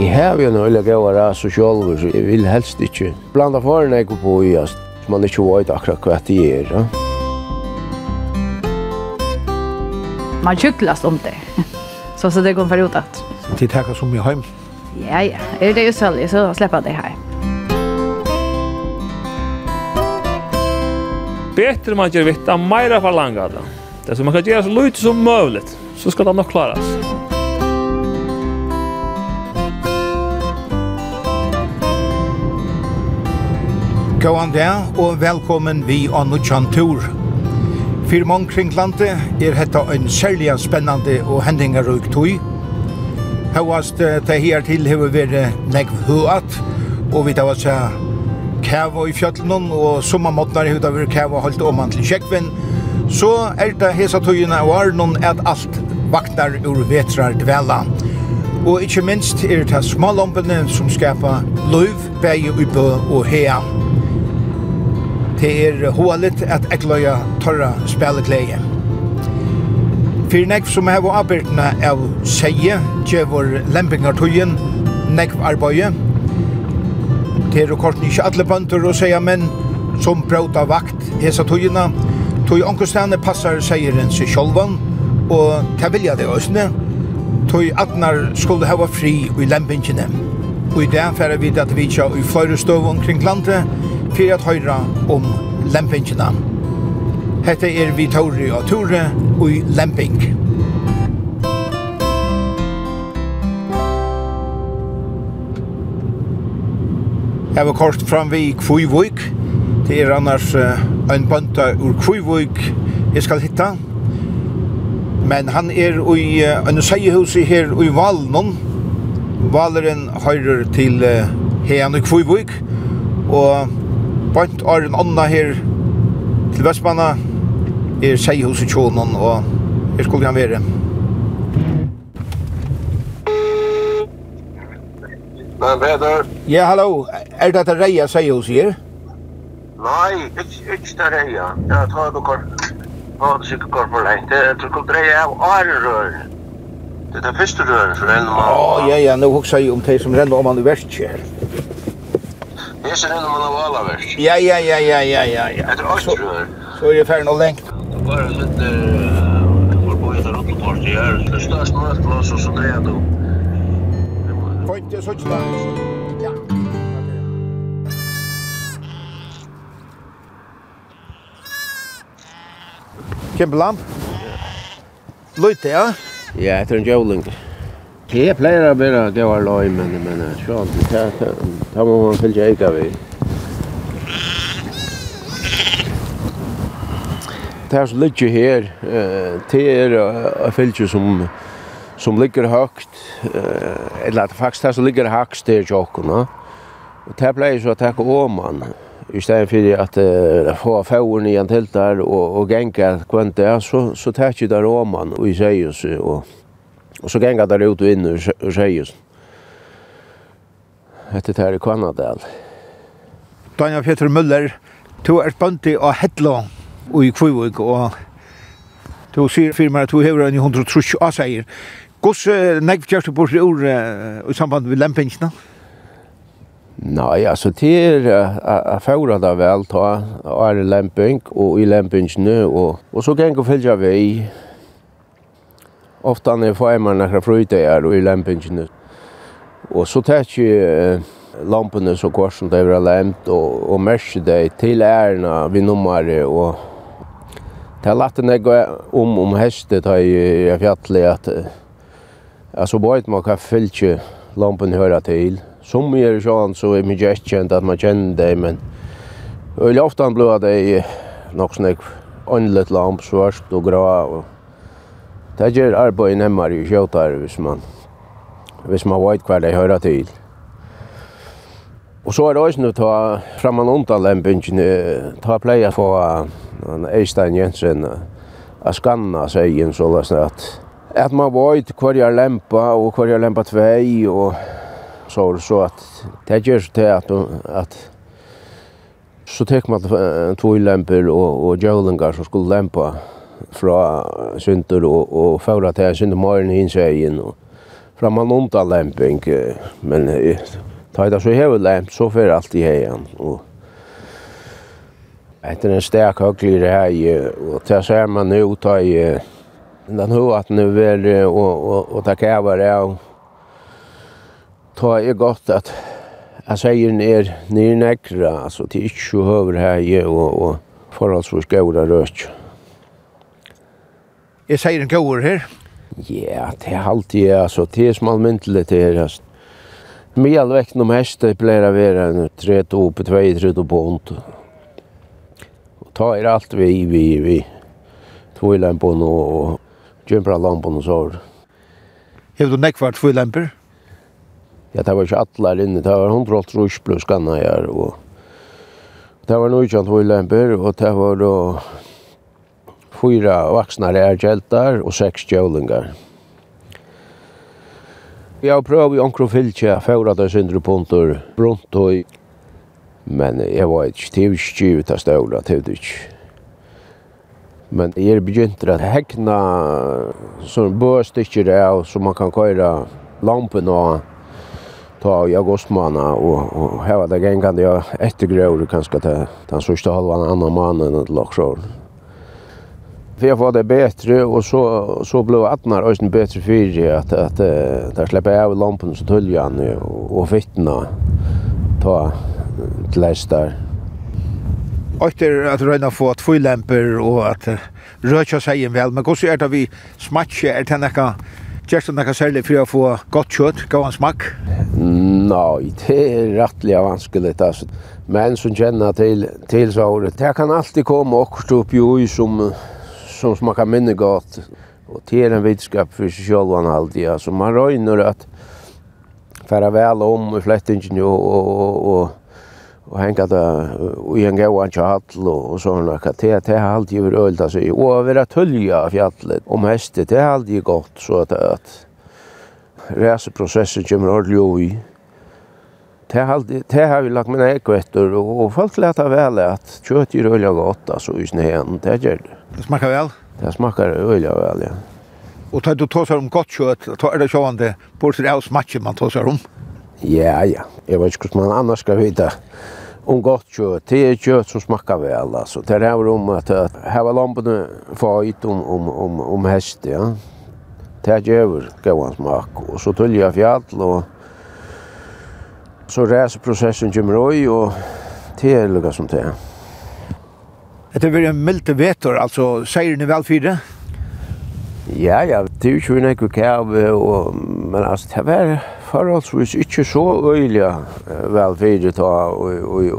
Jeg har jo noe å gjøre å rase sjølver, så jeg vil helst ikke. Blanda foran jeg på i, så man ikke vet akkurat hva det gjør. Ja. Man kyklast om det. Så så det går för utåt. Det tar som jag hem. Ja, ja. Är det ju sälj så släppa det här. Bättre man gör vitt, mera förlanga det. Det som man kan göra så lite som möjligt så ska det nog klaras. Gåan det, og velkommen vi av Nutsjan Tur. For mange kring landet er dette en særlig spennende og hendingerøyk tog. Høyast det her til har vi vært negv høyat, og vi tar oss kæva i fjøtlen, og sommermåttene har det vært kæva holdt om han til kjekven. Så er det hesa togene og arnon at alt vaknar ur vetrar dvela. Og ikkje minst er det smålompene som skapar løyv, vei, uppe og hea. Det er hålet at ekløya torra spelekleie. Fyrir nekv som heva avbyrna av seie, djevor lempingartøyen, nekv arbeie. Det er korten ikkje alle bønder og seie, menn som brauta vakt hesa tøyina. Tøy onkustane passar seieren seg sjolvan, og ta vilja det òsne. Tøy atnar skulle heva fri i lempingene. Og i det færa vi at vi tja i fløyrestøv omkring landet, for at høyra om lempingina. Hette er vi Tori og Tore og i lemping. Jeg var kort fram vi Kvøyvøyk. Det er annars uh, en bønta ur Kvøyvøyk jeg skal hitta. Men han er i uh, en seiehus her i Valnon. Valeren høyrer til uh, Heian og Kvøyvøyk. Og Bant er en anna her til Vestmanna er seg hos tjonen og her skulle han være. Men Peter? Ja, hallo. Er det dette Reia seg hos her? Nei, ikke, ikke det Reia. Ja, ta du kort. Ta du sikkert kort for lengt Det er tror ikke Reia av Arerøren. Det er det første røren som renner man. Ja, ja, ja. Nå husker jeg om det som renner om han i verst her. Hese er man av Alaverk. Ja, ja, ja, ja, ja, ja, ja. Etter Astrøver. Så er det ferdig noe lengt. Bare litt forbojet av i her. Det største møteplass og så dreier du. Point er så ikke langt. Ja. Kjempelamp? Løyte, ja? Ja, etter en jævling. Ja. Det pleier å være det var løy, men jeg mener, sånn, da må man fylge eika vi. Det er som ligger her, det er å fylge som som ligger högt eller at faktisk det som ligger högst det er tjokkene. Og det blir så att det går man i stedet for at uh, få fjorden igjen til der og, og gänga kvant det så, så tar det där og man och i sig og och Og så gänga der ut og in ur tjejes. Hette det här i Kvannadal. Daniel Peter Møller, du er bøndi och hettla och i kvivig og du sier fyrir meg at du hever en 130 avseier. Gås negv kjørst du bort i ord i samband med lempingsene? Nei, altså det er jeg færa da vel ta, er lemping og i lempingsne, og, og så geng og fylgja vei, Ofta när jag får mig några fröjdagar och i lämpingen. Och så tar jag lamporna så kvar som det är lämt och, och märker det till ärna vi nummer och Det har lagt en om om hästet har jag fjallet att alltså bara man kan följa lampen höra till. Som är sån så är mycket känt att man känner det men öl ofta blir det nog snägg anlet lamp svart och grå och Det gjør arbeid nemmere i kjøtare hvis man, hvis man vet hva det hører til. Og så er det også noe ta fram en underlempingen, ta pleie få Eistein Jensen a skanna inn så lest at at man vet hva jeg lempa og hva jeg lempa tvei og så var det så at det gjør så til at, at så tek man tvoi lemper og, og djøvlingar som skulle lempa fra Sundur og, og føra til Sundur Maren hins egen og fra Malonda lemping, men ta det så hever lemp, så fer alt i heien. Og etter en sterk høglig rei, og til ser man nu ta i den høyat nu vel, og, og, og ta kæver av. Ta i godt at jeg sier ned nekra altså til ikke høver hei, og, og forholdsvis gaura røst. Jeg sier en gåur her. Ja, det er alltid, altså, det er som almyndelig til her, altså. Mjall vekten om heste pleier å være en tret oppe, tvei tret oppe hånd. Og ta er alt vi, vi, vi. Tvøylempen og kjømpralampen og sår. Hefur du nekvart tvøylemper? Ja, det var ikke atler inne. Det var 180 rusk pluss ganna her. Og... Det var noe kjent tvøylemper, og det var da... Og fyra vaksna lærgjeltar og seks djølingar. Vi har prøvd i omkring fylkje, fyrra til syndre punter, brunt og Men jeg var ikke tivskjiv av støvla, tivskjiv. Men jeg er begynt å hekna sånn bøstikker av så man kan køyra lampen og ta i augustmåna og, og heva det gengande jeg ettergrøver kanskje til den sørste halvan annan mannen eller lakshåren för jag var det bättre och så så blev attnar ösen bättre för att att där släppa av lampan så töljan och fittna ta till där. Efter att röna få två lampor och att röka sig en väl men hur är det vi smatcha är det några Kjersten nekka særlig for å få godt kjøtt, gav han smak? Nei, det er rettelig vanskelig. Altså. Men som kjenner til, til så, det kan alltid komme akkurat opp ju som som smakar minne gott. Och det är en vitskap för sig själv och alltid. Alltså man röjner att färra väl om i flättingen och, och, och, och hänga det i en gåan tjall och sådana. Det, det har alltid varit ölt alltså. Och över att hölja fjallet om hästet, det har alltid gått så att, att reseprocessen kommer ordentligt i. Det har det har vi lagt mina ekvetter och folk lätar vel att kjøtt är öliga godt, altså, i snön. Det gjør det. Det smakar väl? Det smakar öliga väl, ja. Och tar du tåsar om gott kött, tar det sjående på sig av smatchen man tåsar om? Ja, ja. Jag vet inte hur man annars ska veta om gott kött. Det är kött som smakar väl, alltså. Det här om att häva lamporna fajt om, om, om, om häst, ja. Det här gör gåan smak. Och så tulljar jag fjall och så reser processen kommer och det är lukka som det är. Det har vært en milde vetor, altså seier ni vel fire? Ja, ja, det er jo ikke noe kjær, men altså, det var forholdsvis ikke så øyelig vel fyrir ta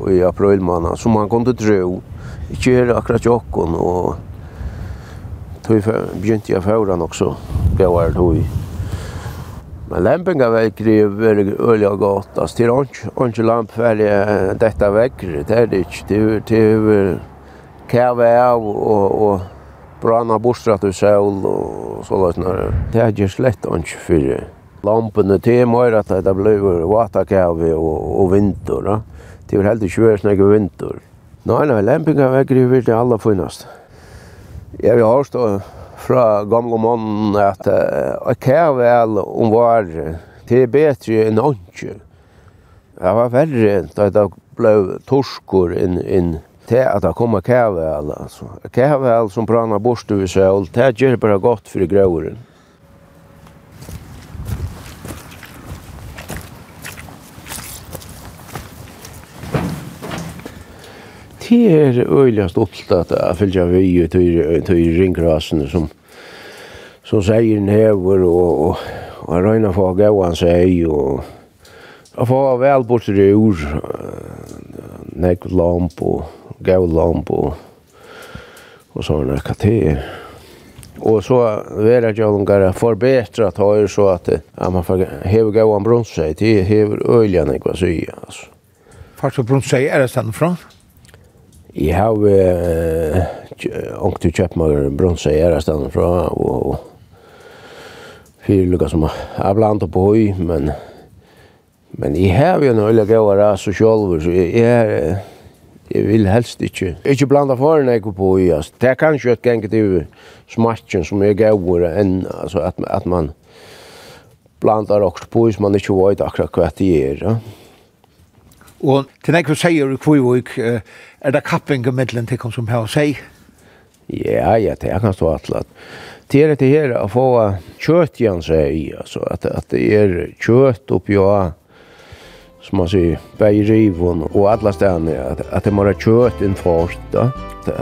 i april måned, som man kunne tro. Ikke her akkurat jokken, og tog begynte jeg foran også, det var tog. Men lempinga av er veldig øyelig og godt, altså, det är inte lämpfärdiga dette vägri. Det er det ikke, Det er kæve av og, og brana bostrat ur sol og så lagt når Det er ikke slett ikke for lampene til mer at det blir vatakæve og, og vinter. Da. Det er helt ikke vært snakke vinter. Nei, nei, lempinga vekker i virkelig aller finnast. Jeg har hørt fra gamle mannen at uh, kæve vel om var til bedre enn åndsjø. Det var verre da det ble torskor inn, inn det att det kommer kævel, altså. Kævel som brannar bort ur søl, det gjør bara godt for grøveren. Det er øyelig stolt at jeg följa vi till till ringrasen som som never og, og, og røyna for å gå han seg og att få vel bort det ur nek lamp og gav lamp og, og sånne kater. Og så vera jolungar förbättra ta ju så att ja, man får heve gå en bronssäg till heve öljan ikva sy alltså. Fast så bronssäg är det sen från? Jag har eh åkt till Köpmagen bronssäg är det sen från och fyra lukar som är bland på höj men men i har ju en öljan gå ras och själv så är Jeg vil helst ikke. Ikke blanda for når jeg på i, altså. Det er kanskje et gang til smatchen som er gøyere enn, altså, at, at man blandar også på hvis man ikke vet akkurat hva det er, ja. Og til nekve seier i Kvivuk, er det kapping i middelen til kom som her seg? Ja, ja, det kan stå atlat. Det er det her å få kjøtt igjen sig altså, at, at det er kjøtt oppi og som man säger, bär rivon och alla ställen att, att det bara kött in först då.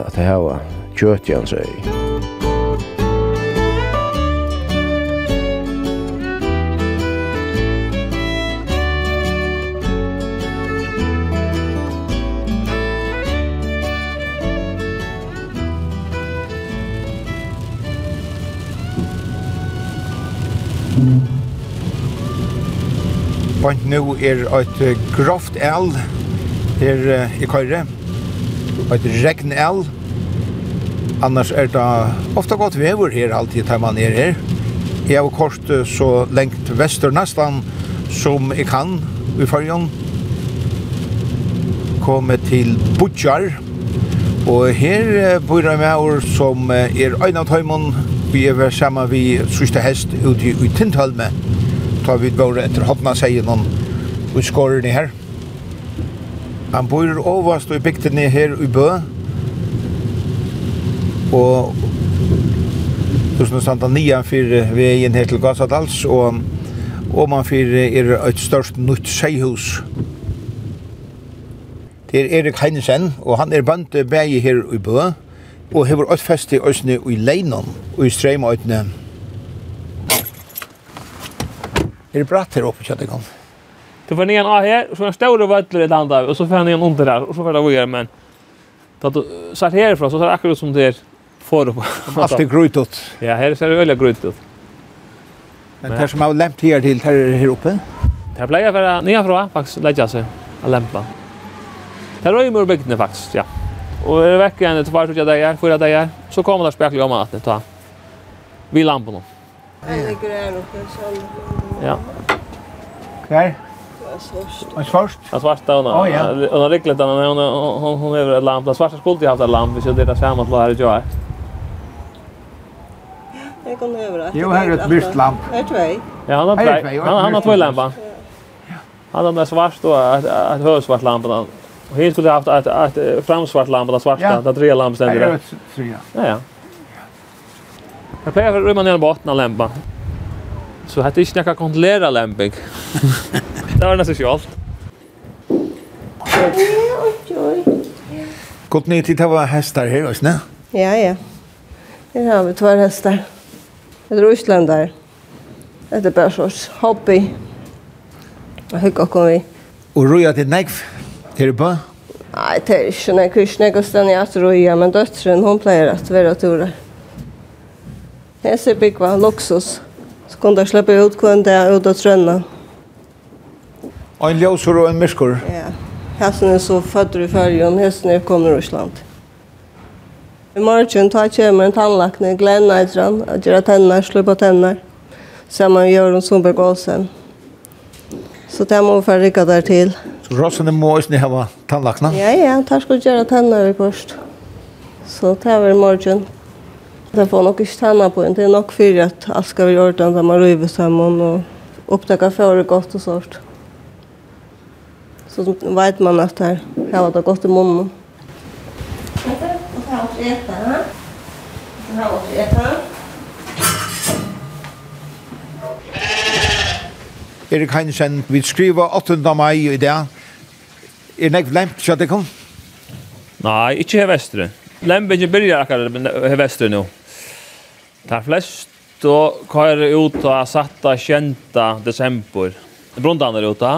Att det här var kött igen säger. Mm-hmm. Bant nu er et grovt el her i Køyre. Et regn el. Annars er det ofta godt vever her alltid tar man er her. Jeg har kort så lengt vester nesten som jeg kan i fargen. Komme til Butjar. Og her bor jeg med år som er Øyna Tøymon. Vi er sammen vi sørste hest ute i Tintholme. Tintholme ta vid vår etter hodna seg noen og skårer ni her. Han bor overast i bygden her i Bø. Og du tusen standa nian fyrir veien her til Gassadals og og man fyrir er et størst nytt seihus. Det er Erik Heinesen, og han er bønte bægi her i Bø, og hever åttfesti òsne i Leinon, og i Streimøytene, det bratt her oppe i Köttingon. Du får ner en A här, så en stor vödler i ett andra, och så får ner en under där, och så får det vidare, men då du satt härifrån så ser det akkurat som det är för upp. Allt är gröjtåt. Ja, här ser det väldigt ut. Men det som har lämpat her til, det er her oppe? Det här plejer vara nerifrån, faktiskt, lägga sig och lämpa. Det rör ju mor bygden faktiskt, ja. Och det veckor ända två tre dagar, fyra dagar, så kommer det spekliga om att ta vid lamporna. Jeg ligger her oppe, så Ja. Kvar? En svart? En svart då. Oh, ja. Hon har riktigt den hon hon hon över ett lamp. Den svarta skulle jag haft ett lamp, så det där samma att vara jag. Jeg kan høre det. Jo, her er et blyst lamp. Her er tvei. Ja, han har två. Han, han har två lampor. Han har den svart och ett, ett hörsvart lampa. Och här skulle jag haft ett, ett, framsvart lampa, den svarta, ja. den tre lampan ständer där. Ja, ja. Ja, ja. Jag plejer att rymma ner botten av lampan. Så hade inte några kontrollera lämpig. det var nästan själv. Gott ni till att hästar här också, ne? Ja, ja. Det har vi två hästar. Det är Rysslandar. Det är bara sorts hobby. Jag hugger och vi. Och roja till nägv? Till det på? Nej, det är inte när kristna gustan är att roja, men döttren hon plejer att vara tura. Det är så byggva, luxus kunne da slippe ut kvann där ut att tränna. Och en ljusor og en myrskor? Ja. Hesten er så född i färgen, hesten er kommer ur Island. I morgen tar kommer en tandläkare, Glenn Neidran, att göra tänder, slå på tänder. Samman gör de som begåsen. Så det må vi få färdiga der til. Så rossene må også ha tandläkarna? Ja, ja, tar skal gjøre tänder i först. Så det är väl morgon. Det får nok ikke tæna på en, det er nok fyrir at alt skal være i orden, da man ryver sammen og oppdager for det godt og sånt. Så vet man at her har det godt i munnen. Og er har vi etter det? Så har vi etter. Erik Heinsen, vi skriver 8. mai i dag. Er det lemt, kjøttekom? Nei, ikke her vestre. Lembingen byrjar akkurat her vestre nå. De fleste kører ut av satta kjenta desember. Brundan er ute.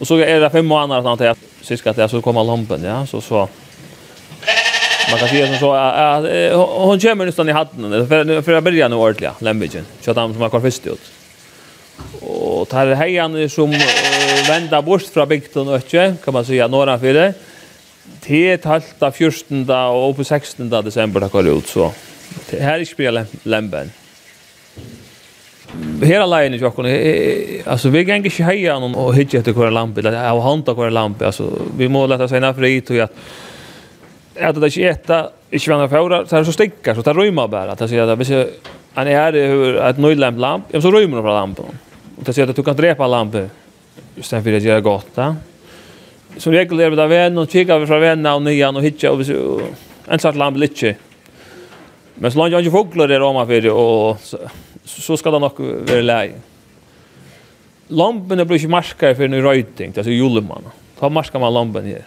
Og så er det fem måneder sånn til att jag så kommer lampen, ja. Så så man kan säga som så att hon kommer nästan i hatten för för att börja nu ordentligt lämbigen så att han som har kvar först ut och tar hejan som vända bort från bygden och inte kan man säga några för det till talta 14 och på 16 december det går ut så här är spela lämben. Hela linjen i kunde alltså vi gäng inte heja någon och hitcha efter kvar lampa eller ha hanta kvar lampa alltså vi må lätta sig när fri och att att det inte äta inte svänga fåra så här så stickar så tar rymma bara. Att säga att hvis han är här hur att nödlämp lamp. Så rymmer de från lampan och det säger att du kan drepa lampan istället för att göra gott ja. så regel är det där vän och kikar vi från vänner och nyan och hitcha och en sorts lamp litche Men så långt jag inte fåglar det rama för det och så, så ska det nog vara läge. Lampen blir inte marskare för en röjting, alltså julemann. Ta marskar man lampen här.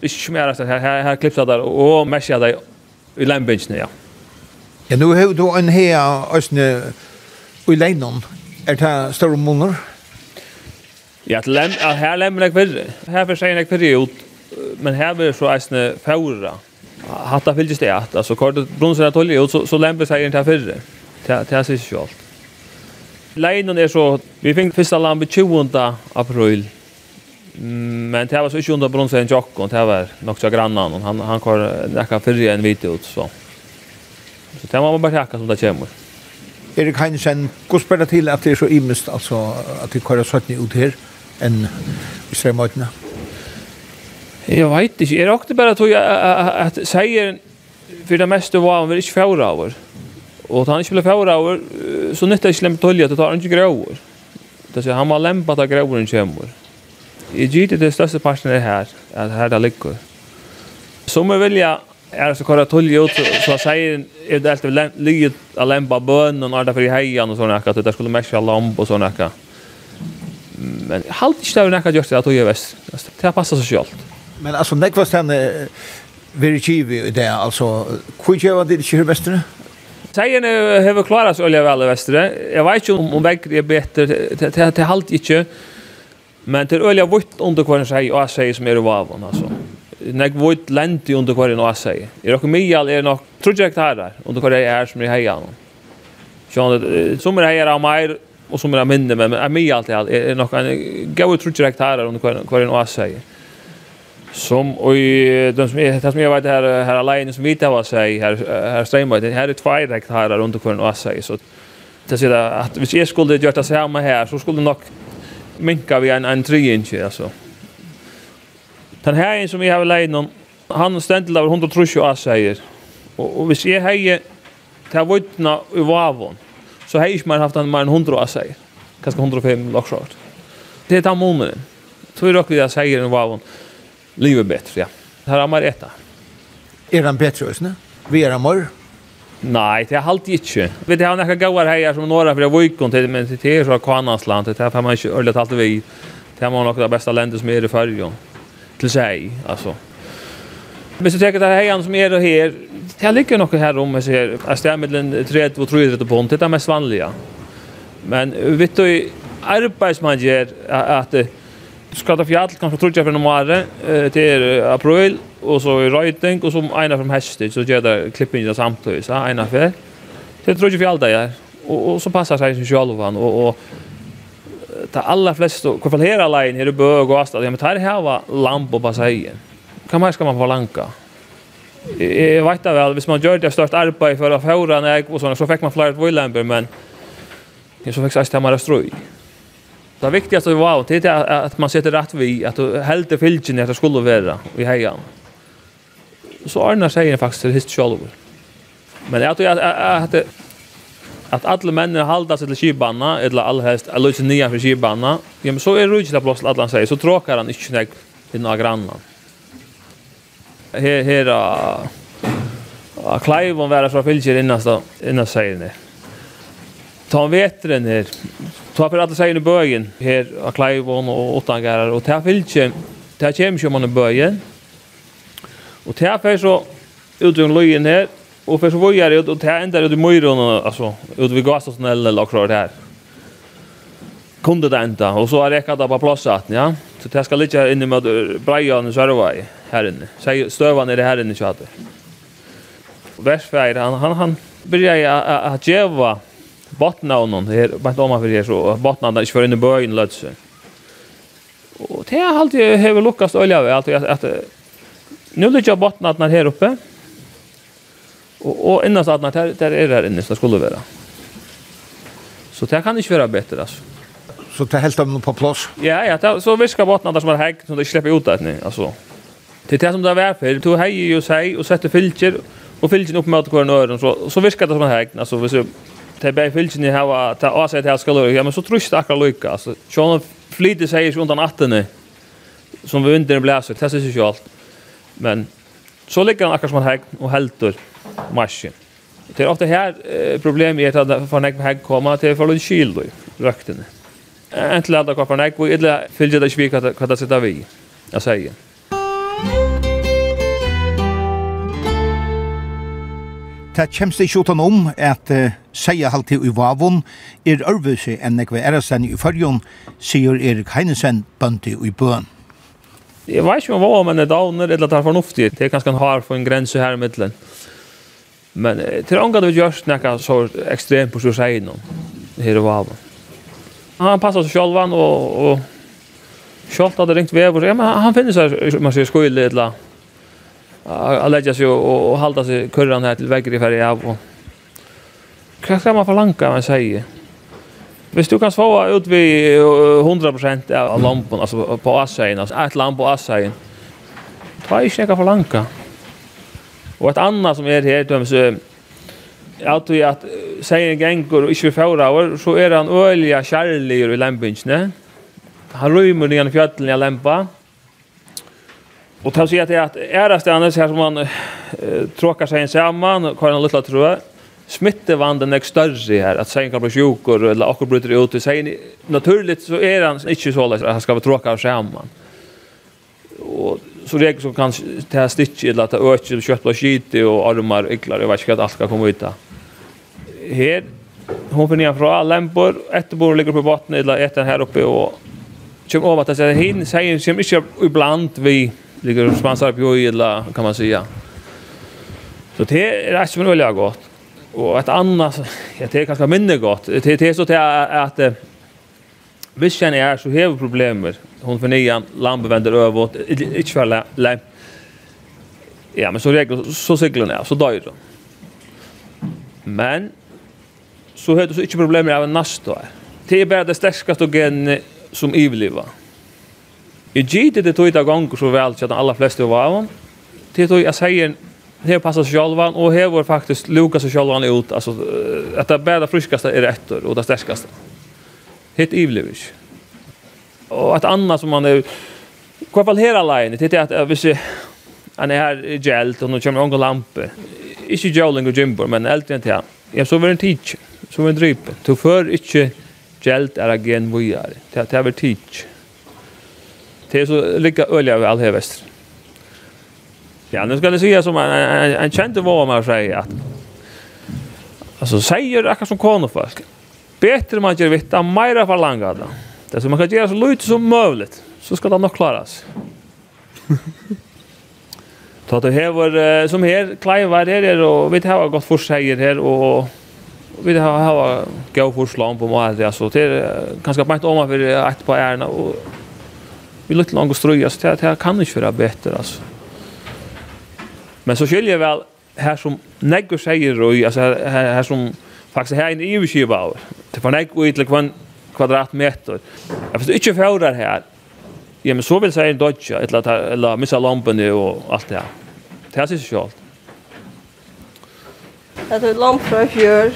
Det smärar inte mer här, här, här klipps jag där och märs jag i lämpingen, ja. Ja, nu har du en här ösne i länen. Är det større måneder? Ja, att lämna, här lämnar jag kvar. Här försvinner jeg kvirre ut. Men här blir så ösne fåra hatta fylgist det att alltså kort brunsen att tolje ut så så lämpar sig inte för det. Det det är sig själv. Leinen är så vi fick första lamp 20 april. Men det var så 20 brunsen jock och det var nog så grannan och han han kör näka förra en vit ut så. Så det var man bara tacka som det kommer. Är det kan sen gå spela till att det är så imst alltså att det kör så ut här en i strämmatna. Jeg vet ikke. Jeg råkte bare tog at seier for det meste var han väl inte fjärra över. Og da han inte blev fjärra över så nytter jeg ikke lempe tolje at det tar han ikke grøver. Det sier han var lämpat av gråoren kämmer. I gitt det største parten er her, at her det ligger. Som jeg vilja er så kvar tolja ut så säger är det alltid ligger att lämpa bön och när det för i hejan och såna att det skulle mäscha lamp och såna Men halt inte det när jag gör det att jag vet. Det passar så självt. Men alltså näck vad sen very i det, alltså kujje vad det kör västra. Sägen har klarat sig olja väl västra. Jag vet inte om om väg är bättre Det till halt inte. Men det till olja vitt under kvar sig och sig som är av alltså. Näck vitt lent under kvar och sig. Är det mycket är nog projekt här där under kvar er som er är hejan. Så som er här av mig og som är minne, men är mycket alt er nok en gau ut projekt här under kvar kvar och sig. Som och de som är det som jag vet här här alene som vita vad säger här här stämmer det här är två direkt här runt omkring och säger så det ser att hvis jag skulle gjort det så här så skulle nog minka vi en en 3 inch alltså. Den här som vi har lejen om han ständel över 130 och säger och och hvis jag hejer ta vittna i vavon så hejer man haft en mer 100 och säger kanske 105 lockshot. Det är ta månaden. Tror jag att vi säger i vavon livet bättre, ja. Här har man rätta. Är den bättre just nu? Vi är amor? Nej, det är alltid inte. Vi det har några gåar här som några för veckan till men det är så kanasland det här man inte ölet allt vi. Det har man nog det bästa länder som är i färjan. Till sig alltså. Men så tänker det här som är då här. Det ligger nog här om så här är det mellan 3 och 3 pund det är mest vanliga. Men vet du arbetsman gör att, att skratta fjall, kanskje trutja fyrir noen mare, til april, og så i røyting, og så eina fra hestet, så gjør det klipping i det så eina fyr. Til trutja fjall det er, og, og så passar seg som sjálfan, og, og ta alla flest, og kvar her alene, her i bøg og astad, ja, men tar var lamp og basseien. kan man ska man forlanka? jag vet da vel, hvis man gör det størst arbeid for å fjore, og så, så fick man flere vilamber, men så fick jag stämma det strøy. Det viktigaste var wow, det är att man sätter rätt vid att du hällde filgen att det skulle vara i hejan. Så Arnar säger faktiskt till hist själv. Men jag tror att att att alla männen håller sig till skibanna eller allhelst eller så nya för skibanna. Ja men så är det ju plats att han säger så tråkar han inte när i några grannar. Här här a Clive var från så innan så innan säger det. Ta en vetren her. Ta per alla sägen i bögen her av Kleivon och Åttangarar och ta filche. Ta kem kör man i bögen. Och ta för så ut ur lojen her och för så vad gör det och ta ända ut i Mojron alltså ut vid gasosnäll eller klart här. Kunde det inte och så har det räckat på plats att ja. Så det ska ligga inne med Brian och Sarvai här inne. Säg stövan är det här inne så att. Versfärd han han han börjar att geva botten av någon här vart om man för så botten där inte för inne början läts. Och det har alltid har Lukas olja väl att att nu ligger botten att när här uppe. Och och innan så att när där är där inne så skulle vara. Så det kan inte vara bättre alltså. Så det helt om på plats. Ja ja, det, så viskar botten där som är hägg så det släpper ut det nu alltså. Det är det som det var för. Du hejer ju sig och sätter filter och filter upp mot kvar nören så så viskar det som en hägg alltså visst det bär filchen i hava ta avsett här ska lucka men så trust akra lucka alltså Sean flyter sig runt undan attene som vi under bläser det ses ju allt men så ligger han akkurat som han hägg och helter marschen det är ofta här eh, problem är att för näck hägg komma till för en kyld rökten Äntligen att kvar näck och illa fylgja det svika att det sitta vi jag säger Det kjemst ikke utan om at uh, seia halvtid i Vavon er ørvise enn ekve erasen i fyrjon, sier Erik Heinesen bøndi i bøn. Jeg vet ikke om hva man er downer eller at det er fornuftig. Det er ganske en hard for en grense her i middelen. Men til ångat vi gjørs nekka så ekstremt på stor seien her i Vavon. Han passar seg sjálvan og, og sjálft hadde ringt vever. Ja, men han finner seg, man sier, skyldig eller att lägga sig och, och hålla sig kurran här till väggen i färg av. Och... Vad ska man förlanka man säger? Hvis du kan svara ut vid 100% av lampen, alltså på asseien, alltså ett lamp på asseien, ta ikke nekka forlanka. Och ett annat som er her, dømes, att vi at seien gengur och inte för år, så är han öliga kjærligere i lempingene. Han rymmer nyan i fjallen i lempa, Och tar sig att att är det annars här som man eh, tråkar sig samman och har en liten tröa smittevanden är större här att sänka på sjuk, eller akkur bryter ut. I naturligt så är han inte så att han ska vara tråkar samman och så regel som kan ta stitch eller att öka kött på skit och armar ycklar jag vet inte att allt ska komma ut där här hon finner ner från lämpor ett bord ligger på botten eller ett här uppe och kommer över att säga hin säger som inte ibland vi ligger sponsrar på illa kan man säga. Så det är rätt som väl gott. Och ett annat ja det är kanske mindre gott. Det det är så att att känner är så här med Hon för nian landbevänder överåt inte för lä. Ja, men så regler så cyklar ner så dör då. Men så heter så inte problem med nästa. Det är bara det starkaste genet som överlever. Jeg gitt det tog det gang så vel til at de aller fleste var av Det tog jeg sier det har passet seg selv, og det har faktisk Lukas seg selv ut Altså, at det bästa friskaste er etter, og det starkaste. Hit ikke? Og et annet som man er, är fall her alene, det är att vi han är här gelt og nå kommer någon lampe, ikke Joling og Jimbo men eldre enn til han. ja, så var det en teach så var det en drype. Du för ikke gelt er agen vad. Det er vel teach. Det är så lika öliga av all här väster. Ja, nu ska det säga som en, en, en kände var man säger att alltså säger akkurat som konofolk bättre man gör vitt än mera för langa Det som man kan göra så lite som möjligt så ska det nog klaras. Ta det här var som här Clive här är och vi har gått för säger här och vi har har gå förslag på mig alltså det är ganska bänt om för att på ärna och vi är lite långt och ströja så det här kan inte vara bättre alltså. Men så skiljer jag väl här som negger säger och alltså här, här, här som faktiskt här inne en överskiva det var negger ut like kvadratmeter. Jag förstår inte förhållare här. Ja, men så vill säga en dodja, eller, eller missa lampen och allt det här. Det här syns ju allt. Det är lamp från fjör.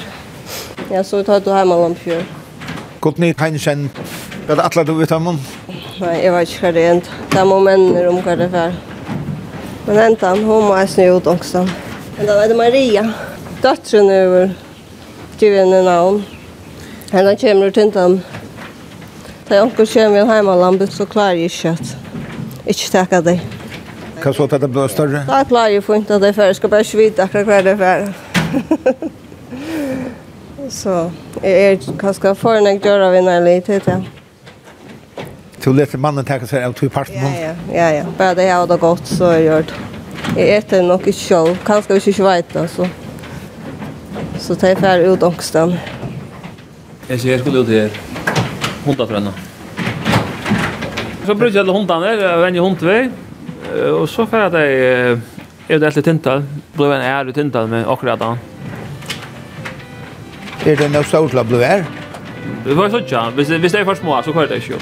Ja, så tar du hemma lamp fjör. Godt nytt, Heinsen. Det er atlet du vet om henne så jeg vet ikke hva det er enda. Det må mennene om hva det er. Men enda, hun må jeg snu ut også. Men da er det Maria. Døtteren er over tyvende navn. Men da kommer ut enda. Da jeg onker kommer inn hjemme landet, så klarer jeg ikke at. Ikke takk av deg. Hva så at det ble større? Da klarer jeg funnet at det er ferdig. Jeg skal bare ikke vite akkurat hva det er ferdig. så jeg er kanskje fornøyd å gjøre vinnere litt til det. Du lette mannen tenke seg av to i parten. Ja, ja, ja, ja. Bare det jeg hadde gått, så jeg gjør det. Jeg etter nok ikke selv. kanskje ikke ikke vet det, så. Så tar jeg ferdig ut ångsten. Jeg sier jeg skulle ut her, hundafrønne. Så bruker jeg alle hundene, jeg venner hundvei, og så får jeg, jeg er litt tintal, ble en ære tintal med akkurat da. Er det noe stort til å bli vær? Det var sånn, ja. hvis det er for små, så kører det ikke jo.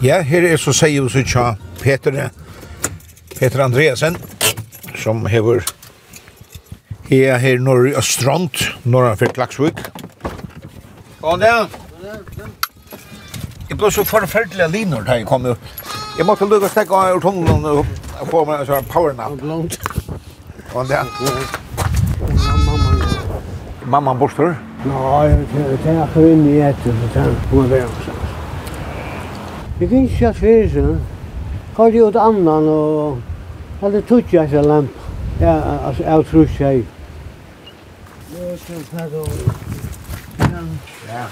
Ja, her er så sier vi så tja Peter, Peter Andreasen, som hever her her norr i Østrand, norr han fyrir Klaksvik. God det! Jeg ble så forferdelig av linor da jeg kom jo. Jeg måtte lukke lukka stekke av ur tunnelen og få meg en sånn power nap. God det! Mamma borster? Nei, det er ikke inn i etter, det er akkurat inn i etter, Jeg kunne ikke kjørt fyrir seg. Kom gjort annan og hadde tutsi eis lamp. Ja, altså, jeg trus jeg. Nå skal jeg ta det Ja.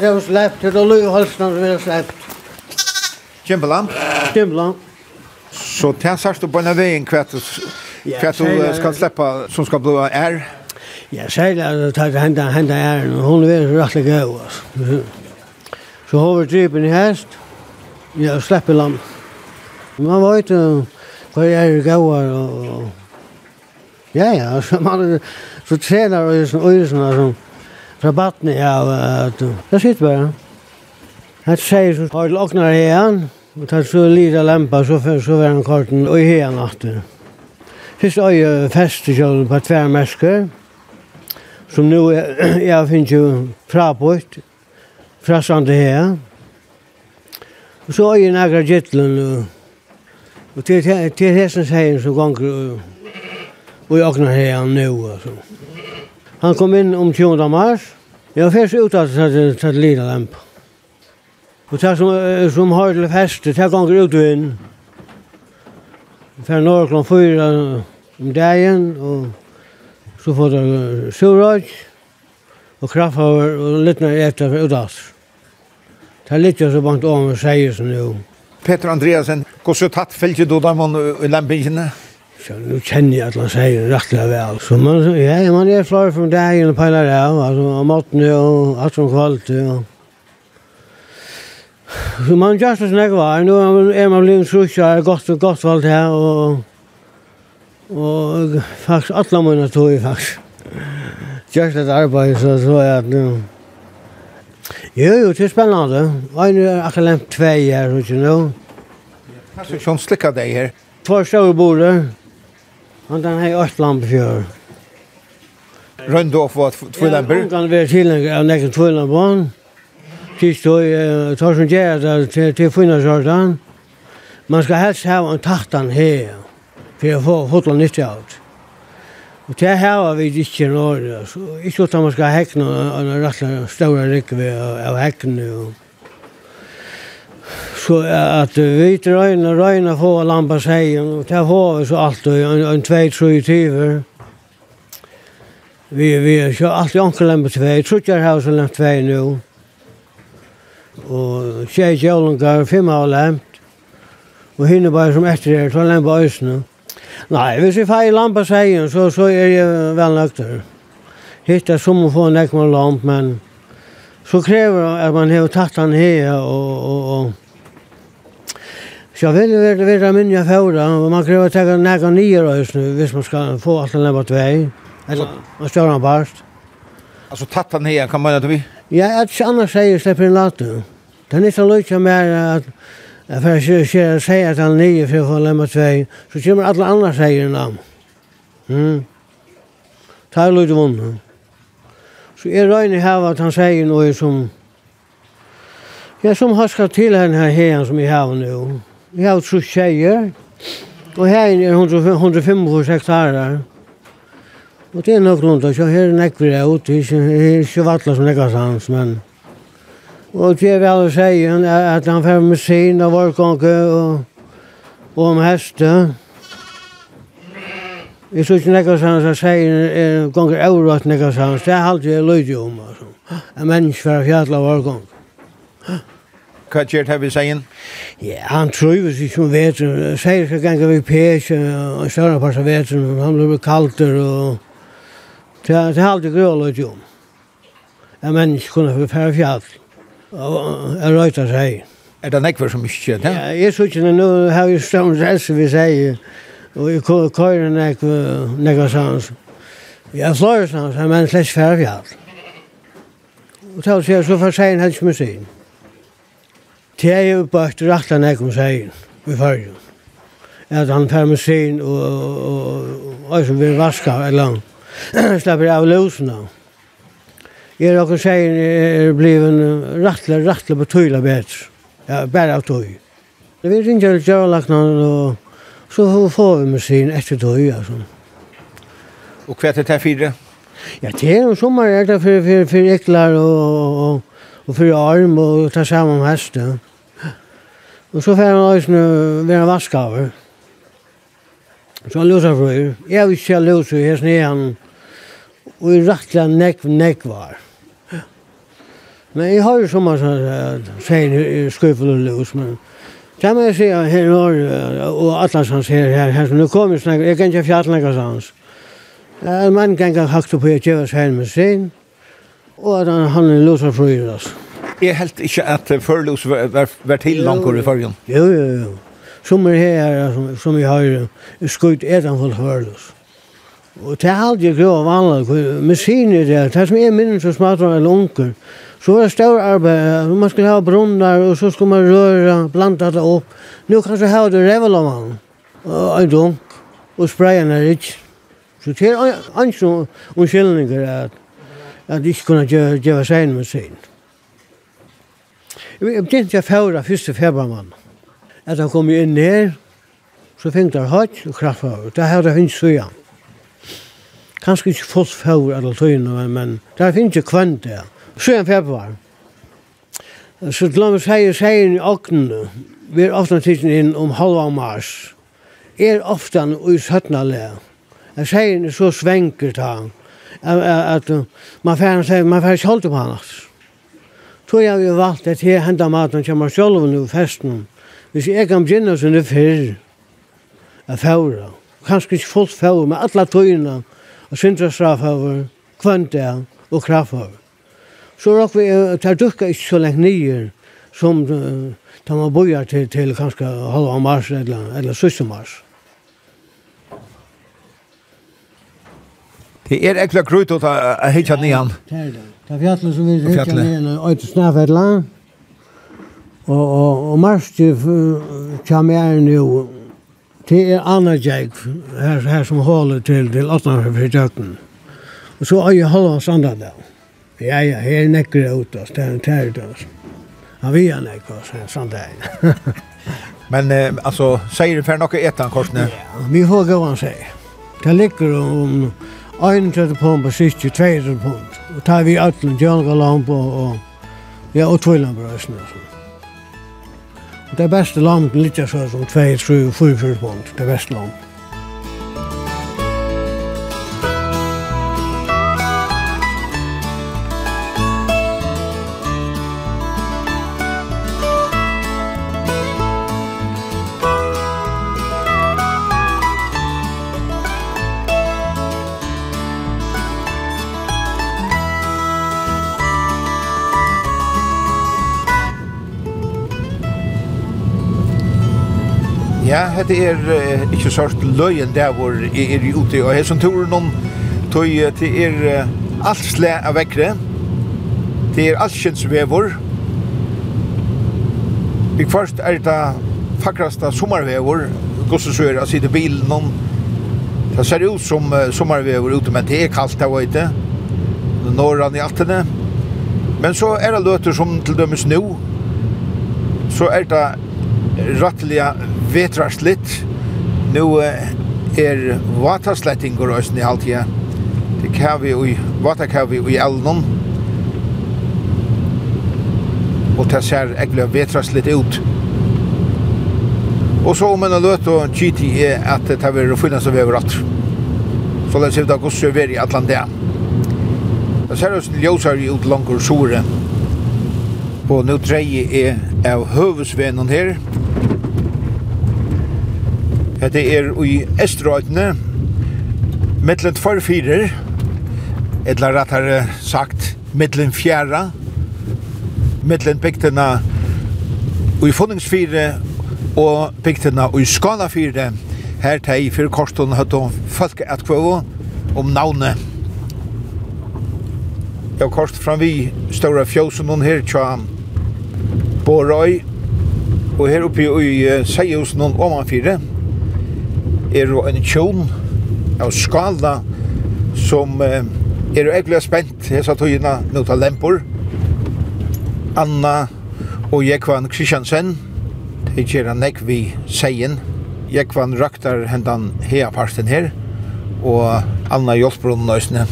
Det var släppt, det var halsen som er släppt. Kjempelamp? Kimbalam. Så det här du på en vägen kvart kvart du skal slippe som skal blåa er? Ja, säger att det hända hända är hon är rätt gå. Så har vi drypen i hest Ja, slipper lam. Man var inte vad är gåar og Ja, ja, så man så tränar och så och så fra batten av at det sitter bare. Han sier så har lagnar igjen, Og tar så lite lampa, så, så var han korten og i hea natten. Fyrst øye festekjølen på tvermersker, som nu er, jeg finner jo frapått, frasande hea. Og så øye nægra gittlen, og, og til, til hessens heien så ganger og i åkna hea nu, altså. Han kom inn om 20. mars, jeg var fyrst ut av lampa. Og det som, som har til feste, det ganger ut og inn. Fær når klokken fyra om dagen, og så får det surrøy, og krafthaver, og litt når jeg etter ut av. Det er litt så bangt om å si som jo. Peter Andreasen, hvordan tatt fylgje du dem i lempingene? Så nu kjenner jeg at han sier rettelig vel. Så man, ja, man er flore fra dagen og peiler av, altså, og måten og alt som kvalitet, og Så man just så snägg var. Nu är man blivit sjukare, gott och gott valt här och och faktiskt alla mina tog ju faktiskt. Just det arbete så så är att nu. Jo, jo, det är spännande. Jag er akkurat lemt tvei her, två år, inte nu. Kanske som slickar dig här. Två stora bordet. Han den här Östlandfjör. Röndorf var två lämper. Han kan vara till en två lämper faktisk då tar som gjer till till finna sånn. Man ska helst ha en tartan här för att få hodla nytt av det. Og det her var vi ikke nå, ikke att man ska häckna en rettelig større rikve av häcken hekne. Så at vi røyna, røyna få lampa seien, og det får vi så alt, en en tvei, tre tyver. Vi er så alltid ankelempe tvei, trutjar lampa tvei nu og tjej tjålungar, fem av lemt, og hinne bare som etter er, så lempa øsne. Nei, hvis vi feir lampa seien, så, så er jeg vel nøkter. Hitt er som å få en ekmer lamp, men så krever det at man har tatt han her, og, og, og Så jeg vil være ved det minne jeg fjorda, og man krever å tenke nægge nye røysene hvis man skal få alt en på tvei, eller en større part. Alltså tatta ner kan man inte vi. Ja, att annars säger släpper en latte. Den är så lite mer att Jag får se se att han nio för att lämna två. Så kommer alla andra säger namn. Mm. Ta lite mun. Så är Röjne här vad han säger nu som Ja, som har skatt till henne här här som vi har nu. Vi har så tjejer. Och här är 105 hektar. Og det er nok rundt, så her er nekk ut, det er ikke vattla som nekka sans, men... Og det er vel å si, at han fer med sin av vårkonke og, og om heste. Jeg tror ikke nekka sanns han sier, er gonger eurot nekka sanns, det er alltid jeg løyde om, altså. En mennesk menneske fra fjalla vårkonke. Hva gjør det vi sier? Ja, han trives ikke om vetren. Sier skal ganga vi pesje, og større pass av vetren, han blir kalter og... Det er alltid grålet jo. En menneske kunne få færre fjall. Og jeg røyta seg. Er det nekver som ikke kjent, Ja, jeg så ikke, nå har vi stående relse vi sier. Og jeg kører køyre nekver sans. Jeg slår sans, men slett færre fjall. Og til å si, så får seien helst med sin. Det er jo bare etter rettene jeg kom vi fører jo. At han færre med sin og, og, og, og, og, og, og, og, slipper av løsene. Jeg er noen seier er blevet rattelig, rettelig, på tøyla bedre. Ja, bare av tøy. Det vi ringer til kjørelaknene, og så får vi musin etter tøy, altså. Og hva er det til fire? Ja, det er jo sommer, jeg er for, for, for eklar og, og, og for arm og ta sammen hest, ja. Og så får han også være vaskaver. Så han løser for Jeg vil ikke løse, jeg snier han og i rattla nekv nekvar. Men jeg har jo som man sier i skuffel og løs, men det må jeg si at her i og atlas han her, her, her som nu kommer snakker, jeg kan ikke fjall nekka sans. En mann kan ikke hakta på jeg tjevas her med sin, og at han han er for oss. Jeg helt ikke at førlus var til langkor i fargen. Jo, jo, jo. Som er her, som vi har skutt etanfall førlus. Og det er aldri grå vanlig, med sin der, det det som er minnen så smatter av lunker. Så er det større arbeid, man skal ha brunnar, og så skal man røre, blanda det opp. Nå kan du ha det revelamann, en dunk, og sprayen er ikke. Så det er ikke noen unnskyldninger at, at de ikke kunne gjøre seg med sin. Jeg begynte jeg fjøra første februarmann. At han kom inn her, så fikk det høyt og kraftfavur. Det her det finnes så igjen kanskje ikke fosfor eller tøyene, men det finnes ikke kvant det. Så er februar. Så la meg si, sier seieren i åkne, vi er ofte tidsen inn om halva mars, er ofte i 17. le. Seieren er så svenker ta, at at, man får sier, man får ikke holdt på han. Så jeg har valgt at jeg hendet maten til meg selv nu festen. Hvis jeg kan begynne sånn sånne fyrr, jeg fævra. Kanskje ikke fullt fævra, men alle tøyene og sindra strafhavur, kvönda og krafhavur. Så råk vi, det dukka ikke så lengt nyer som da man bojar til, til kanskje halva mars eller, eller sysste mars. Det er ekla krut å ta hitja nian. Det er det. Det er fjallet som vi hitja nian, øyte snafetla. Og, og, og mars til kjamjæren jo Det er Anna Jake her, her som håller til, till Atlanten Og så är ju halva standard där. Ja ja, här näcker ut oss där där där. Han vill ju näcker så standard. Men eh, altså, sier du for noe etan korsne? Ja, vi får gå och säga. Det ligger om 31 pund på siste, 22 pund. Og tar vi ötlen, jöngalamp och, og, ja, og tvillande brösna sånt. Det beste landet ligger så som 2, 3, 4, 4 pund, det beste landet. Ja, det er uh, ikke sort løyen der hvor jeg er ute, og jeg som tror noen tog til er uh, alt slæ av vekkere, til er allskjensvevor, Vi først er det fakrasta er det å sitte bilen, noen Det ser ut som uh, sommarvever ute, men det er kaldt der, vet du. Norran i altene. Men så er det løter som til dømes nå. Så er det rettelig vetrarslitt. Nu er vataslettingur òsne i halvtida. Det kavi i vatakavi i elnum. Og det ser egentlig vetrarslitt ut. Og så om en løt og GT er at det har vært finnes av overalt. Så det ser ut av gosse over i Atlantia. Det ser ut som ljøsar ut langur sore. Og nå dreier er av høvesvenen her. Hette er i Estrøytene, mittlen tvorfirer, eller rettare sagt, mittlen fjæra, mittlen bygtene i funningsfire og bygtena i skalafire, her til fyrir korstun høtt om folk at kvøve om navnet. Jeg har korst fram vi ståra fjøsen noen her tja Borøy, og her oppe i uh, Seihus noen omanfire, er jo en tjon av skala som eh, er jo egentlig spent hesa tøyina mot lempor. Anna og Jekvan Kristiansen, de gjør han vi seien. Jekvan raktar hendan hea parten her, og Anna Jolsbrunn nøysene.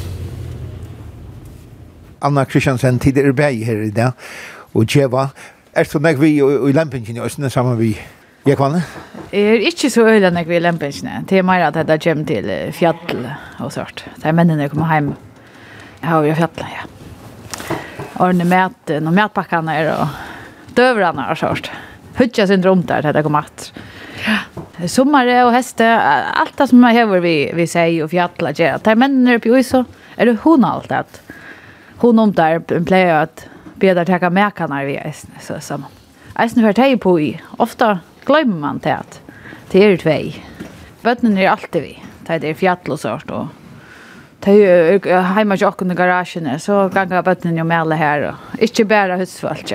Anna Kristiansen, tid er bæg her i dag, og Jeva, er du nek vi i lempingen i østene sammen vi Jekvan? Jeg er ikke så øyla enn vi vil lempensene. Det er mer at jeg kommer til fjall og sånt. Det er mennene jeg kommer hjem. Jeg har jo fjall, ja. Ordne med noen matpakkene er og døvrene og sånt. Hutja syndrom der til jeg kommer at. Sommare og heste, alt det som jeg har vi, vi sier og fjall. Det er mennene oppe i så er det hun alt det. Hun om der pleier at bedre takke merkene vi er sammen. Eisen hørt jeg på i. Ofte glömmer man det att det er tvei. Bötnen er alltid vi. Det er fjall og sånt. Og det er hemma i åkken i så ganger bøttene jo med her. Og ikke bare husfalt.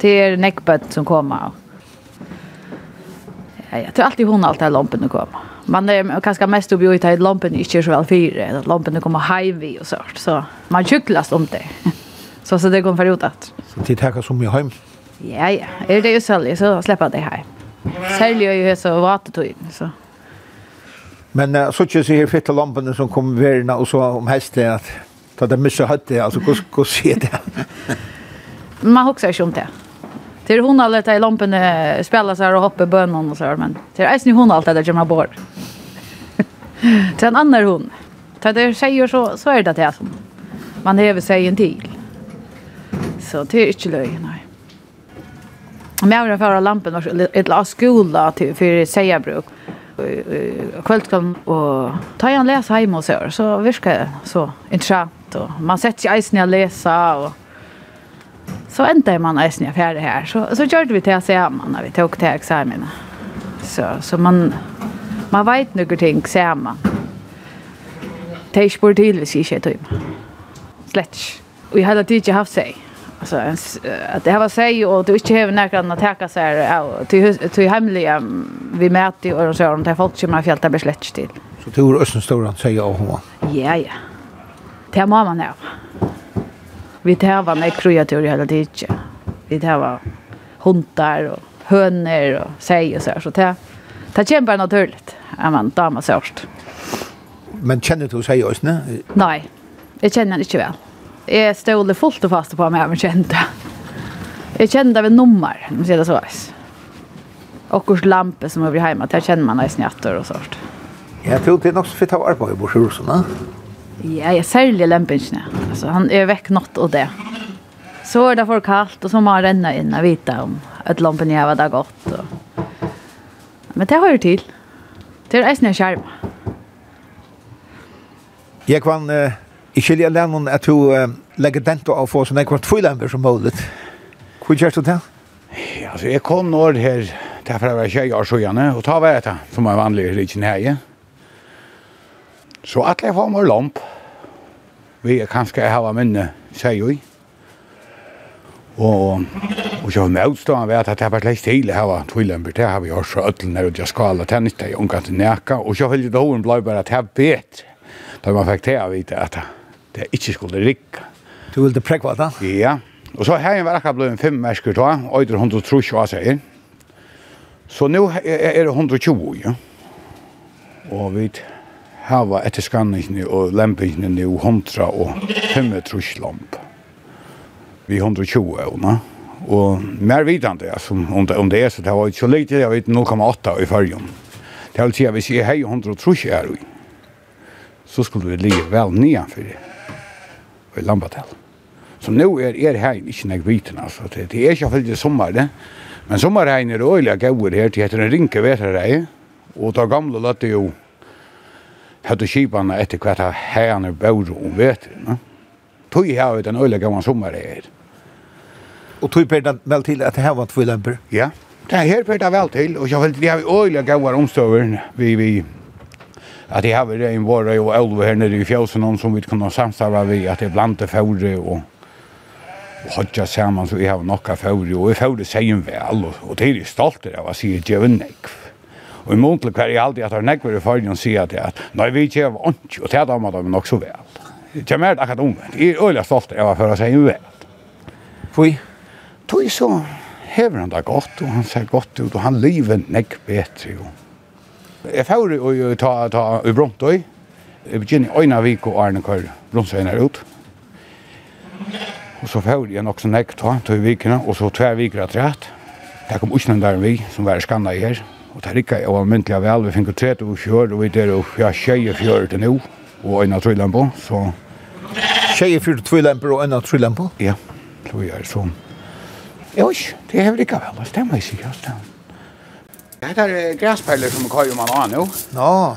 Det er nekkbøtt som kommer. Ja, ja, det er alltid hun alt her lompene kommer. Man er kanskje mest oppi ut her lampen ikke er så vel fire. Lompene kommer hjem vi og sånt. Så man kjøklast om det. Så så det kommer for ut at. Så de takker som mye hjem? Ja, ja. Er det jo særlig, så slipper det her. Særlig i hese og vatetøyden, så. Men uh, så ikke sier fitte lampene som kom verna og så om hestet at da det mye høyde, altså hva sier det? Man husker ikke om det. Det er hun alle i lampene spiller seg og hopper bønnen og så, men det er eisen hun alltid der kommer bort. Det er en annen hun. Da det sier så, så er det det som man hever seg en til. Så det er ikke løy, nei. Men jag har lampen och ett la skola till för säga bruk. Kvällskvällen och ta en läs hem och så så virkar det så intressant och man sätter sig isen att läsa och så ändar man isen jag färdig här så så körde vi till att säga man när vi tog till examen. Så så man man vet några ting säger man. Det är sport till vi ska ju. Slätch. Vi hade inte haft sig alltså att det här var sig och du inte har några att täcka så här till till hemliga vi mäter och så de där folk som har fjällt där slätt till. Så tur östen stora säger jag hon. Ja ja. Det må man ha. Vi tar var med kreatur hela tiden. Vi tar var hundar och hönor och säg och så här så det det kämpar naturligt. Ja man damas sårst. Men känner du sig ösne? Nej. Jag känner inte väl jeg stod fullt og fast på meg, men kjente. Jeg kjente av nummer, om jeg sier det så veis. Og hos lampe som er blir hjemme, der kjenner man nesten jatter og sånt. Jeg tror det er nok så fint å arbeide på Sjørusen. Ja, jeg særlig lempensene. Altså, han er vekk natt og det. Så er det for kaldt, og så må han renne inn og vite om at lampen är vad det godt. Og... Men det hører til. Det er eisen jeg skjermer. Jeg kan... Eh Jeg skiljer lennon at du uh, legger dento av få sånn ekvart fyrlemmer som mulig. Hvor gjør du det? Ja, altså, jeg kom nå her, derfor jeg var tjej år sjøene, og ta hver etter, som er vanlig i rikken her. Så at jeg får meg lomp, vi er kanskje jeg har minne, sier jo. Og, og så har vi utstående ved at jeg bare slik til her var tvilemper, det har vi hørt så ødelen her, og jeg skal alle tennis, det unga til neka, og så vil det hoven blei bare at jeg vet, da man fikk til å vite at det ikke skulle rikke. Du ville prekva da? Ja. Og så her var akkurat blevet fem mennesker da, og det er 130 av seg. Så nå er det 120, ja. Og vi hava etter skanningene og lempingene nå 100 og 35 lamp. Vi 120 evna. Og mer vidande, altså, om det, om det er så, det var ikke så lite, jeg vet 0,8 i fargen. Det vil si at hvis jeg har 130 er i, så skulle vi ligge vel nianfor det i Lambatel. Så nu er er her ikke nek viten, altså. Det, det er ikke veldig sommar, det. Men sommerregn er øyelig gauer her det heter en rinke veterrei, og da gamle lette jo hadde kipane etter hvert av herne bøyre om veter, ne? Tøy her er den øyelig gauer sommer her. Og tøy per den vel til at det her var tvilemper? Ja, det her per det vel til, og jeg vel, det har vi øyelig gauer omstøver vi, vi at jeg har vi en våre og elve her nede i fjällen som vi kunde samstarva vi att det blandte fåre og och hodja saman så vi har nokka fåre og vi fåre säger vel, og, og det är stolt av å si at jeg säga Jevnek og i månedlig hver jeg alltid at jeg er nekver i fargen sier at at nei vi ikke var ikke og det er man dem nok så vel. Det er mer akkurat omvendt. Jeg er øyelig stolt av å føre si vel. Fui? Tui så hever han det godt og han ser godt ut og han lever nekk bedre og Jeg får jo ta, ta i Brontøy. Jeg begynner i øyne vik og Arne Kør Brontsøyene ut. Og så får jeg nok så nekk ta, ta i vikene, og så tver viker at rett. Der kom Usnen der vi, som var skannet i her. Og det er ikke jeg var av vel, vi finner 30 og fjør, og vi der og jeg tjeje fjør til nå, og øyne trøylen på, så... Tjeje fjør til trøylen på, og øyne trøylen på? Ja, så vi er sånn. Jo, det er vel ikke vel, det stemmer ikke, det stemmer. Det er græsperler som kører man har Nå. Ja.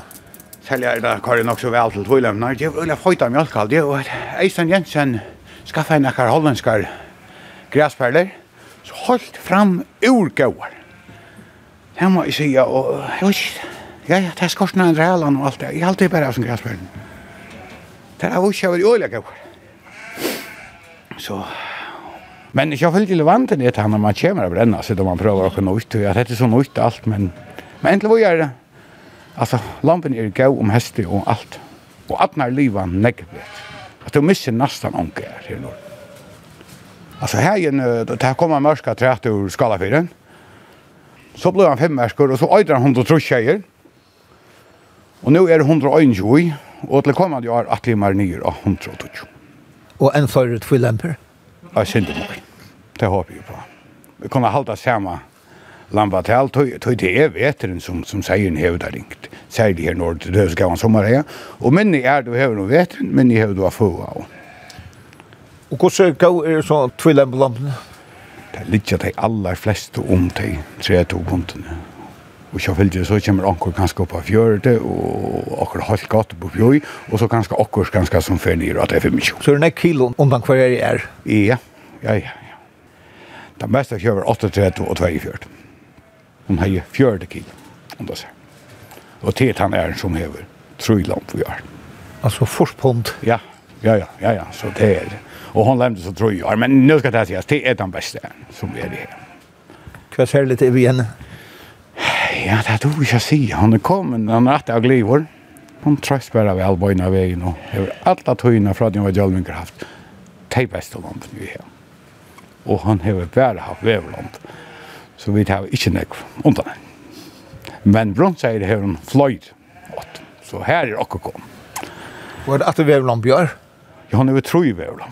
er det kører nok så vel til tvålämnar. Det er veldig høyta mjölk Det är Eisen Jensen skaffa en akkar hollandskar græsperler. Så holdt fram ur gauar. Det må jeg jag säga och oj. Ja, ja, det er skorsna en rælan og alt det. Jeg har alltid bare av som gräsperler. Det er vuxen över i olja gåar. Så Men jag vill ju vant det han när man kommer att bränna så da man prøver å kunne ut och jag heter så nytt alt, men men egentlig vad gjør det? Altså, lampen er gå om hästen och allt. Och att när livan negativt. at du misser nesten onkel her, her nå. Altså, her igjen, det här kommer mörska trätt ur skalafyren. Så blir han fem märskor og så øyder han 103 tjejer. og nå er det 121 og til kommande år at vi er nye av 120. Och en förut fullämper? Ja, synd det nok det håper jeg på. Vi kunne halda samme lamba til alt, tog det er veteren som, som seieren hever der ringt. Særlig her når det dødes gav en sommer her. Og minni er du hever noe veteren, minni hever du av få av. Och Og hvordan gav er så tvillen på lampene? Det ligger litt at de aller fleste om de tre to buntene. Og så fylgje så kommer anker ganske opp av fjørte, og akkur halvt gatt på fjøy, og så ganske akkur ganske som fer nyr, at det er for mye. Så er det nek kilo undan kvar hver är. Ja, ja, ja. Det meste kjøver 38 og 42. Hun har jo 40 kilo, om det ser. Og til han er som hever, tror jeg langt vi har. Altså forspånd? Ja, ja, ja, ja, ja, så det er det. Og hon lemte så tror jag. Men nu ska det sägas, det er den beste som er det her. Kvar ser lite vi henne? Ja, det er du ikke å si. Han er kommet, han er etter av glivor. Hon tröst bara vid allbojna vägen och över alla tøyna från att jag var jolvinker haft. Det är bästa lampen vi har og han hever bare haft veverland. Så vi tar ikke nekv undan. Men bronseier hever han fløyd. Så her er okkur kom. Var det at det veverland bjør? Ja, han hever jo tro bjør.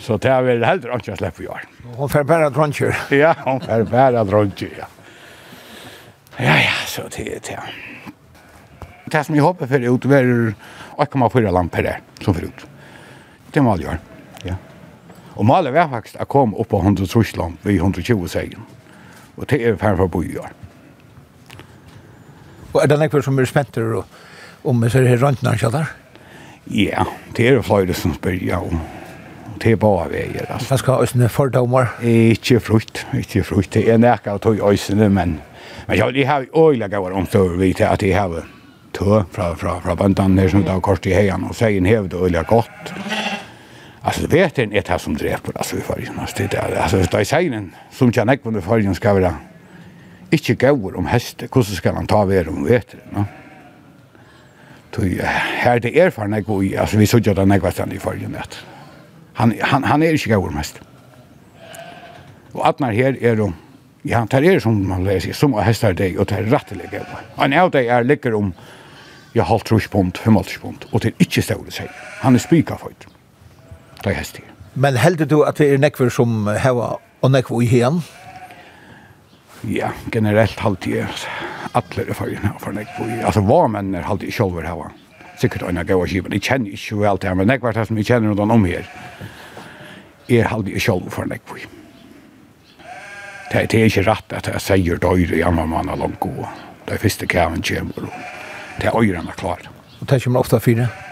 Så det er vel heller ikke å slippe bjør. Hon fer bare dronkjer. Ja, hon fer bare dronkjer, ja. Ja, ja, så det er det. Det som jeg håper for ut, er 8,4 lamper der, som for ut. Det må alle gjøre. Og målet var faktisk å komme opp på 100 Trusland ved 120 segen. Og det er ferdig for å bo i år. Og er det noen som er spenter om så er det rundt når kjallar? Ja, det er flere som spør, ja, om det er bare veier. Altså. Man skal ha øsne fordommer? Ikke frukt, ikke frukt. Det er nærkere tog øsene, men, men ja, de har øyne gaver omstår vi til at de har tø fra, fra, fra bandene her som da kort i heian, og seien hevet øyne godt. Alltså vet en ett här som dreper alltså i färgen alltså det är alltså det är sen som kan näck under färgen ska vara inte går om häste, hur ska han ta vara om vet det va. Tog här det erfarna går i alltså vi såg ju den här i färgen att han han han är inte går mest. Och att när här är de ja han tar er som man läser som hästar det och rettelig rätteliga. Han är deg er ligger om jag halvt trus pund, hur pund och det är inte så det säger. Han är spikafödd det er hestig. Men heldur du at det er nekver som heva og nekver i hen? Ja, generelt halte jeg atler er fargen her for nekver i. Altså, hva menn er halte jeg sjolver heva? Sikkert øyne gav og kiven. Jeg kjenner ikke vel til her, men nekver det som jeg kjenner noen om her. er halte jeg sjolver for nekver i. Det er ikke rett at jeg sier døyre jammer mann er langt gode. Det er første kjæven kjemur. Det er øyrene klar. Og det kommer ofte fire? Ja.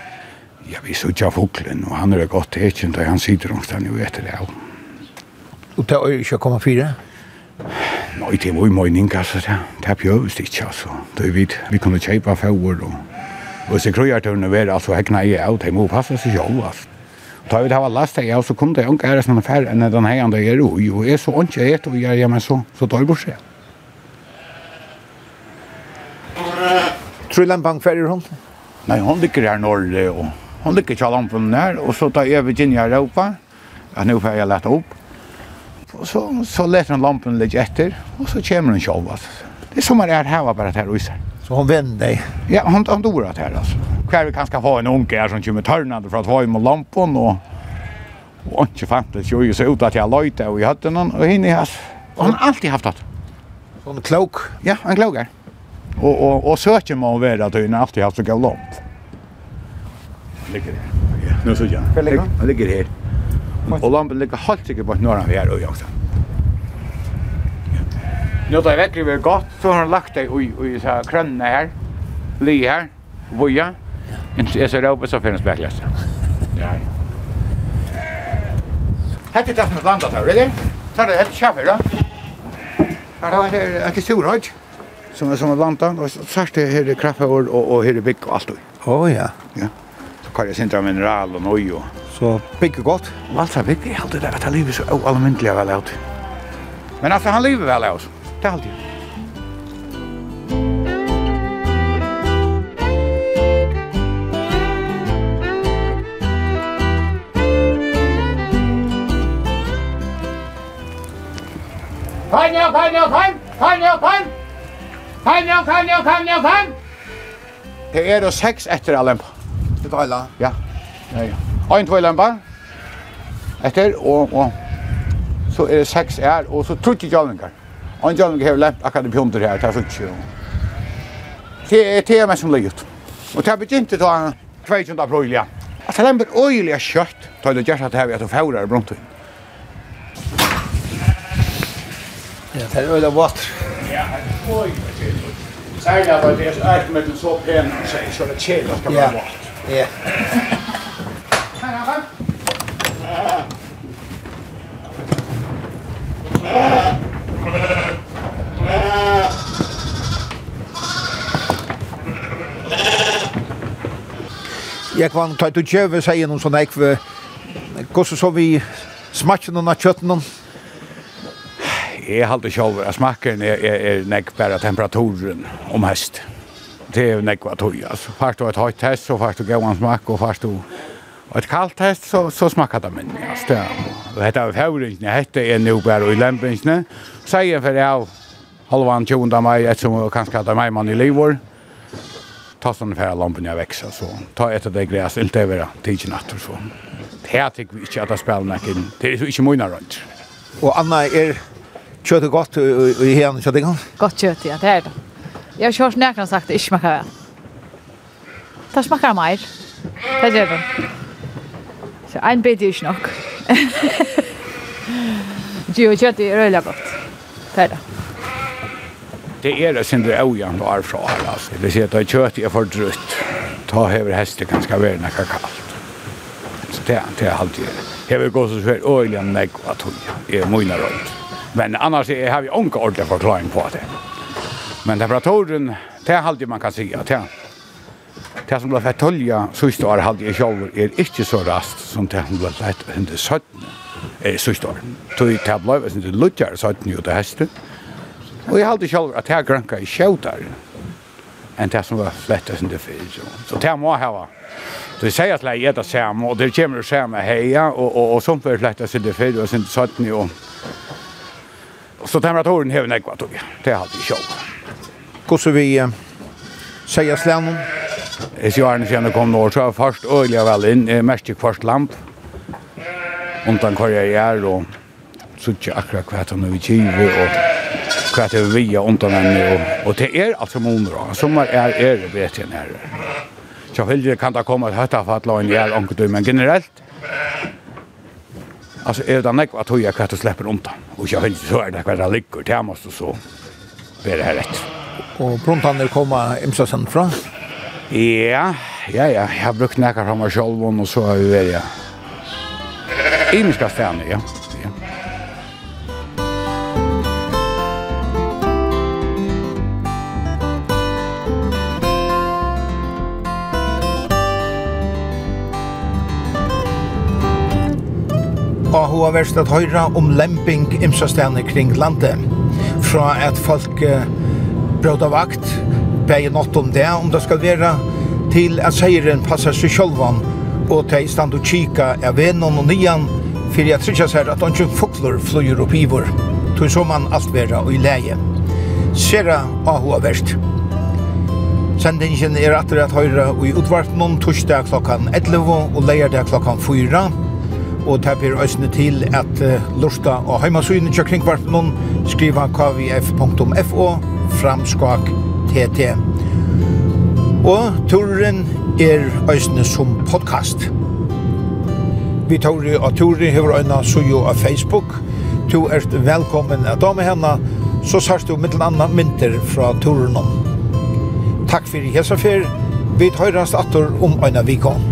Ja, vi sutja fuglen, og han er godt ekkjent, og han sitter omstand jo etter det. Og det er ikke kommet fire? Nei, det var jo mening, altså, det, det er bjøvst ikke, altså. Det er vidt, vi kunne kjøpe fjord, og, og så krøyer til underver, altså, hekna i av, det må passe seg selv, altså. Da vi hava last jeg, så kom det unge æres noen færre enn den her andre er jo, og jeg så ikke et, og jeg er hjemme så, så da er bort seg. Tror du den bank færre hun? Nei, hun ligger her norre, og Hon ligger ikke av lampen her, og så tar jeg Virginia Europa, at nå får jeg lette opp. Og så, så leter hun lampen litt etter, og så kommer hun selv. Altså. Det er som om jeg her var bare her huset. Så hon vände dig? Ja, hon, hon dog att här alltså. Kvar vi kanske ha en onke här som kommer törnande för att ha med lampan och och inte fant det ju så ut att jag lojte och jag hade någon och hinner Och Hon har alltid haft det. Sån klok? Ja, en klokare. Och, och, och söker man att vara att han alltid haft så god långt ligger her. Ja, nå så ja. Hvor ligger han? Han ligger her. Og lampen ligger halvt sikkert på når han er her og jaksa. Nå tar jeg vekk det var godt, så har han lagt det i, i så krønne her, li her, voja, men jeg ser oppe så finnes bækleste. Ja, ja. Hette det som er landet her, eller? Tar det hette kjaffer da? Her har jeg etter Storhøyt, som er som er landet, og sørst her er kraffer og her er bygg og alt. Åja. Ja. Karja Sintra Mineral og Nøyo. Så bygger godt. Valsa bygger, jeg halte det, at han lever så ualmyndelig vel ut. Men altså, han lever vel ut. Det halte jeg. Kom nå, kom nå, kom! kan jag, kan Kom nå, kom nå, kom nå, kom! Det er jo seks etter Alempa. Det deilig. Ja. Ja, ja. Ein lampa. Efter och och så är det sex är och så trutt i jævlingar. Ein jævlingar har lemt akkurat på pjomter her, det er frutt. Det är det mest som ligger ut. Og det begynte da 22. april, ja. At det öjliga kött. Tar det just att här vi att fåra fjører brunt. Ja, det er øyelig vatt. Ja, det er øyelig vatt. Særlig at det er et mellom så pen, så er det kjelig at det er vart. Ja. Jeg kan ta ut kjøve, sier noen sånne ekve. Hvordan så vi smakken av kjøtten Jeg halte kjøve. Smakken er, er, er nek bare temperaturen om høst det är nekva tog alltså. Fast du ett högt test så fast du gav en smak och fast du ett kallt test så, så smakar det min. Alltså, det och detta är favoritna, detta är nu bara i lämpingsna. Säger för det av halvan 20 maj, eftersom som kanske hade mig man i livor. Ta sådana färre lamporna växa så. Ta ett av det gräs, inte över tidsnatter så. Det här tycker vi inte att det spelar näcken. Det är inte mina runt. Og Anna, er kjøttet godt i henne köttingan? Gott kött, ja, det är det. Jeg har kjørt ned, sagt, det ikke smaker vel. Det smaker mer. Det gjør det. Så en bit er ikke nok. Jo, kjøtt er øyelig godt. Det er det. Det er det sindre øyen du har fra her, altså. Det sier at det kjøtt er for drutt. Ta hever hestet ganske være nekka kaldt. Så det er det alltid. Jeg vil gå så svært øyelig enn nekva tog. Jeg er mye rundt. Men annars har vi ikke ordentlig forklaring på det. Men temperaturen, det är alltid man kan säga. Det är det som blir fett tolja sista år hade jag själv är inte så rast som det som blir fett under sötne är sista år. Då är det blev inte lutjar sötne och det hästen. Och jag hade själv att jag grönka i tjautar enn det som var lätt under fyra. Så det må jag ha. Så jeg sier at jeg är det og det kommer å att heia, og, og, og som sånt blir lätt under fyra och sen sötne og Så temperaturen hever nekva, nekvat, tog. Det er alltid sjokk. Hvordan vi uh, sier slenen? Jeg sier Arne Fjerne kom nå, så er først øyelig vel inn, jeg mest ikke først lamp, undan hva jeg er, og så ikke akkurat hva han er vi kjive, og hva er vi er undan henne, og, og det er alt som under, som er er er vet jeg nere. Så heldig kan det komme et høtta for at la en er omkring, men generelt, altså er det nekva tog jeg hva och slipper undan, og så heldig så er det hva kvätt ligger, det måste så. Det är det här rätt og prontaner koma imsa sen fra? Ja, ja, ja. Jeg har brukt nekker fra meg selv, og så har vi vært, ja. Imiska stjerne, ja. ja. Og hun har vært at høyre om lemping imsa kring landet. Fra at folk bråda vakt, bæg nått om det, om det skal være til at seieren passer seg sjølvan, og til stand og kika av vennom og nian, for jeg trykker seg at ikke fokler flyr opp i vår, tog så man alt være og i leie. Sera ahuavert. Sendingen er atter at høyre og i utvartnum torsdag klokkan 11 og leierdag klokkan 4, og det blir øsne til at uh, lorsta og heimasynet kjøkringvarpnum skriva kvf.fo framskak TT. Og turen er øysene som podcast. Vi tori og tori hever øyna sujo av Facebook. Du er velkommen at dame henne, så sørst du mittel annan mynter fra turen om. Takk fyrir hesa fyr. Vi høyrast atur om øyna vikon.